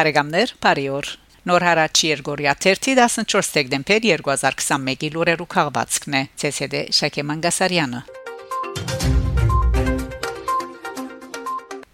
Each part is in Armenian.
Բարեկամներ, բարի օր։ Նոր հարաճ Երգորիա 14 դեկտեմբեր 2021-ի լուրերու քաղվածքն է ՑՍԴ Շակե Մանգասարյանը։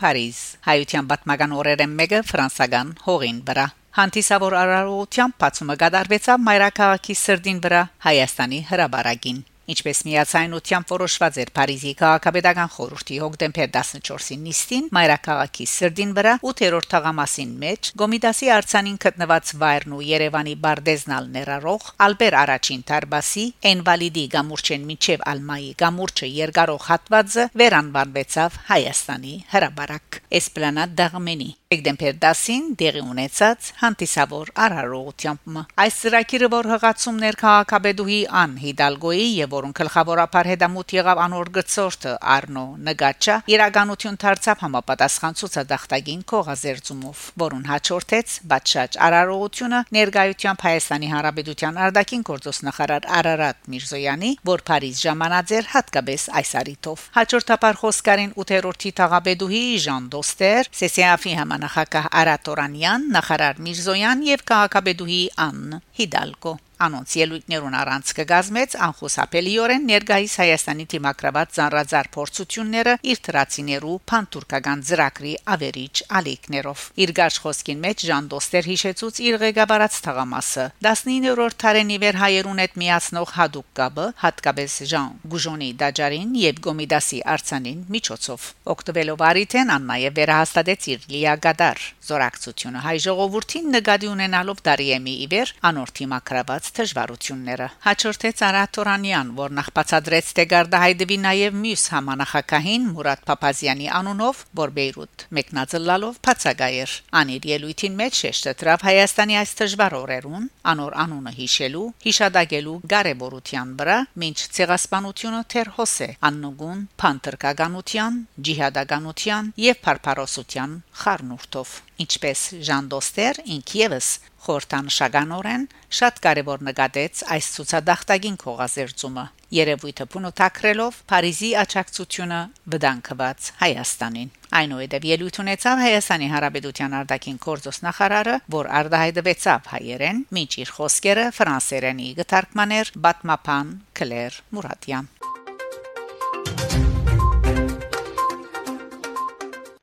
Փարիզ հայության պատմական օրերեն մեկը ֆրանսական հողին վրա Հանդիսավոր արարողությամբ բացումը գդարվեցավ Մայրաքաղաքի սրդին վրա Հայաստանի հրաբարագին Ինչպես միացայնությամբ որոշված էր Փարիզի քաղաքապետական խորհրդի հոկտեմբեր 14-ի նիստին Մայրաքաղաքի սրդին վրա 8-րդ թաղամասին մեջ Գոմիդասի արցանին գտնված վայրն ու Երևանի Բարդեզնալ ներառող Ալբեր առաջին Տարբասի Էնվալիդի գամուրջեն միջև Ալմայի գամուրջը երկարող հատվածը վերանվանվեցավ Հայաստանի հրաբարակ Էսպլանադ Դաղմենի Դեկտեմբեր 10-ին դեղի ունեցած հանդիսավոր արարողությամբ այս ծրագիրը որ հղացումներ քաղաքաբեդուհի Ան Հիդալգոյի եւ որոնց գլխավորապես հետամուտ եղավ անոր գծորտը Արնո Նգաչա իրականություն դարձավ համապատասխան ցուցադախտագին կողազերծումով որուն հաջորդեց բաճաճ արարողությունը ներկայությամբ Հայաստանի Հանրապետության արտաքին գործոս նախարար Արարատ Միրզոյանի որ Փարիզ ժամանած էր հատկապես այս արիտով հաջորդաբար խոսկարին 8-րդի թաղաբեդուհի Ժան Դոստեր Սեսիաֆի համանախագահ Արատորանյան նախարար Միրզոյան եւ քաղաքաբեդուհի Ան Հիդալկո Անոնց ելույթներուն առանց կգազմեց անխուսափելիորեն ներգայիս Հայաստանի թիմակրաված ծանրազար փորձությունները իր դրացիներու փանտուրկական ծրագրի ավերիչ ալիքներով իր գարշ խոսքին մեջ Ժան Դոստեր հիշեցուց իր ղեկավարած թղամասը 19-րդ տարենի վեր հայերուն հետ միացնող հadoop կաբը հատկապես Ժան Գուժոնի դաջարին եւ Գոմիդասի արցանին միջոցով օկտոբելով արիթեն ան նաեւ վերահաստատեց իր լիագադար զորակցությունը հայ ժողովրդին նկատի ունենալով Դարիեմի իվեր անորթի մակրաված ունեցած դժվարությունները։ Հաջորդեց Արաթորանյան, որ նախ բացադրեց թե Գարդահայդվի նաև մյուս համանախակահին Մուրադ Փափազյանի անունով, որ Բեյրութ մեկնածլալով բացակայեր։ Անիր ելույթին մեջ շեշտադրավ Հայաստանի այս դժվար օրերուն անոր անունը հիշելու, հիշադակելու կարևորության վրա, ինչ ցեղասպանությունը թեր հոսե աննուգուն փանտրկականության, ջիհադականության եւ փարփարոսության խառնուրդով ինչպես Ժան Դոստեր ինքևս խորտանշականորեն շատ կարևոր նկատեց այս ցուցադախտագին կողազերծումը երևույթը փունոթակրելով Փարիզի աճակցությունը վտանգված Հայաստանին այնուհետև ելույթ ունեցավ Հայաստանի Հանրապետության արտաքին գործոս նախարարը որ արտահայտվեցավ հայերեն միջ իր խոսքերը ֆրանսերենի գտարկմաներ Բատմապան Կլեր Մուրադյան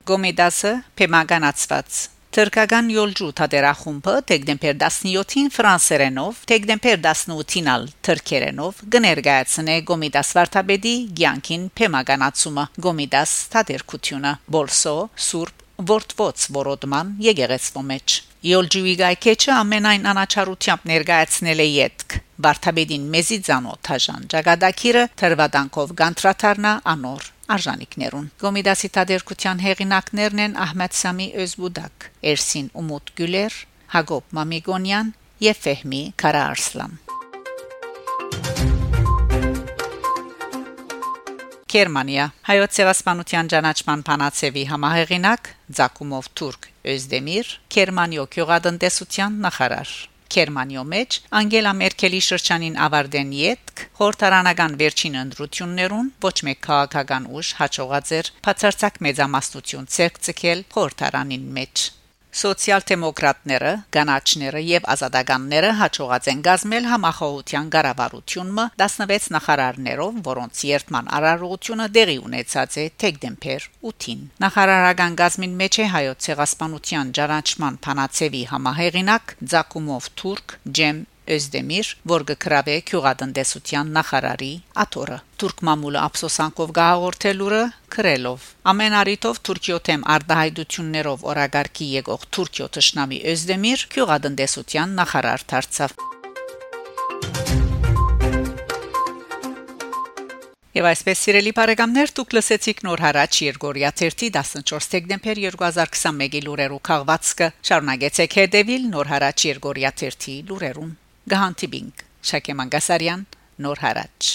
Գոմեդասը փեմագանացված Թրկական յոլջու թատերախումբը դեկտեմբեր 17-ին ֆրանսերենով, դեկտեմբեր 18-ին ալ թրքերենով գներգայացնե Գոմիդաս Վարդապետի ցանկին փեմագանացումը Գոմիդաս թատերկությունը Բոլսո Սուրբ Որտվոց որոդման եկեղեցվո մեջ Յոլջուի գայքեչը ամենայն անաչարությամբ ներկայացնել է յետք Վարդապետին մեզի ցանոթ հաժան Ճագադակիրը թրվադանքով գանտրաթարնա անոր արժանիկներուն Գոմիդասի տադերկության հեղինակներն են Ահմեդ Սամի Özbudak, Էրսին Ումուտ Գյուլեր, Հակոբ Մամիգոնյան եւ Ֆեհմի Կարարսլան Գերմանիա հայոց ցեղասպանության ճանաչման փանացեվի համահեղինակ Զակումով Թուրք Özդեմիր Գերմանիո քյուղատնտեսության նախարար Գերմանիո մեջ Անգելա Մերկելի շրջանին ավարտեն յետք խորհրդարանական վերջին ընտրություններուն ոչ մեկ քաղաքական ուժ հաջողած էր բացարձակ մեծամասնություն ցերկցել խորհրդարանին մեջ Սոցիալ-դեմոկրատները, կանաչները եւ ազատականները հաջողած են գազմել համախոհության ղարավարությունը 16 նախարարներով, որոնց երթման արարողությունը դեղի ունեցած է դեկտեմբեր 8-ին։ Նախարարական գազմին մեջ է հայոց ցեղասպանության ճանաչման փանացեվի համահեղինակ Ձակումով Թուրք Ջեմ Özdemir, որ գկրավե քյուղատնտեսության նախարարի աթորը։ Թուրք մամուլը ափսոսանքով գահորթելուրը քրելով ամեն արիտով Թուրքիո թեմ արդահայտություններով օրագարկի եկող Թուրքիո ճշնամի Özdemir քյուղատնտեսության նախարար դարձավ։ Եվ այսպես սիրելի բարեկամներ, դուք լսեցիք նոր հարաճ Երգորիա 14 դեկտեմբեր 2021-ի լուրերու քաղվածքը։ Շարունակեցեք հետևել նոր հարաճ Երգորիա 13 լուրերուն։ Գահանտիբինգ Շակե Մանգասարյան Նոր հարաճ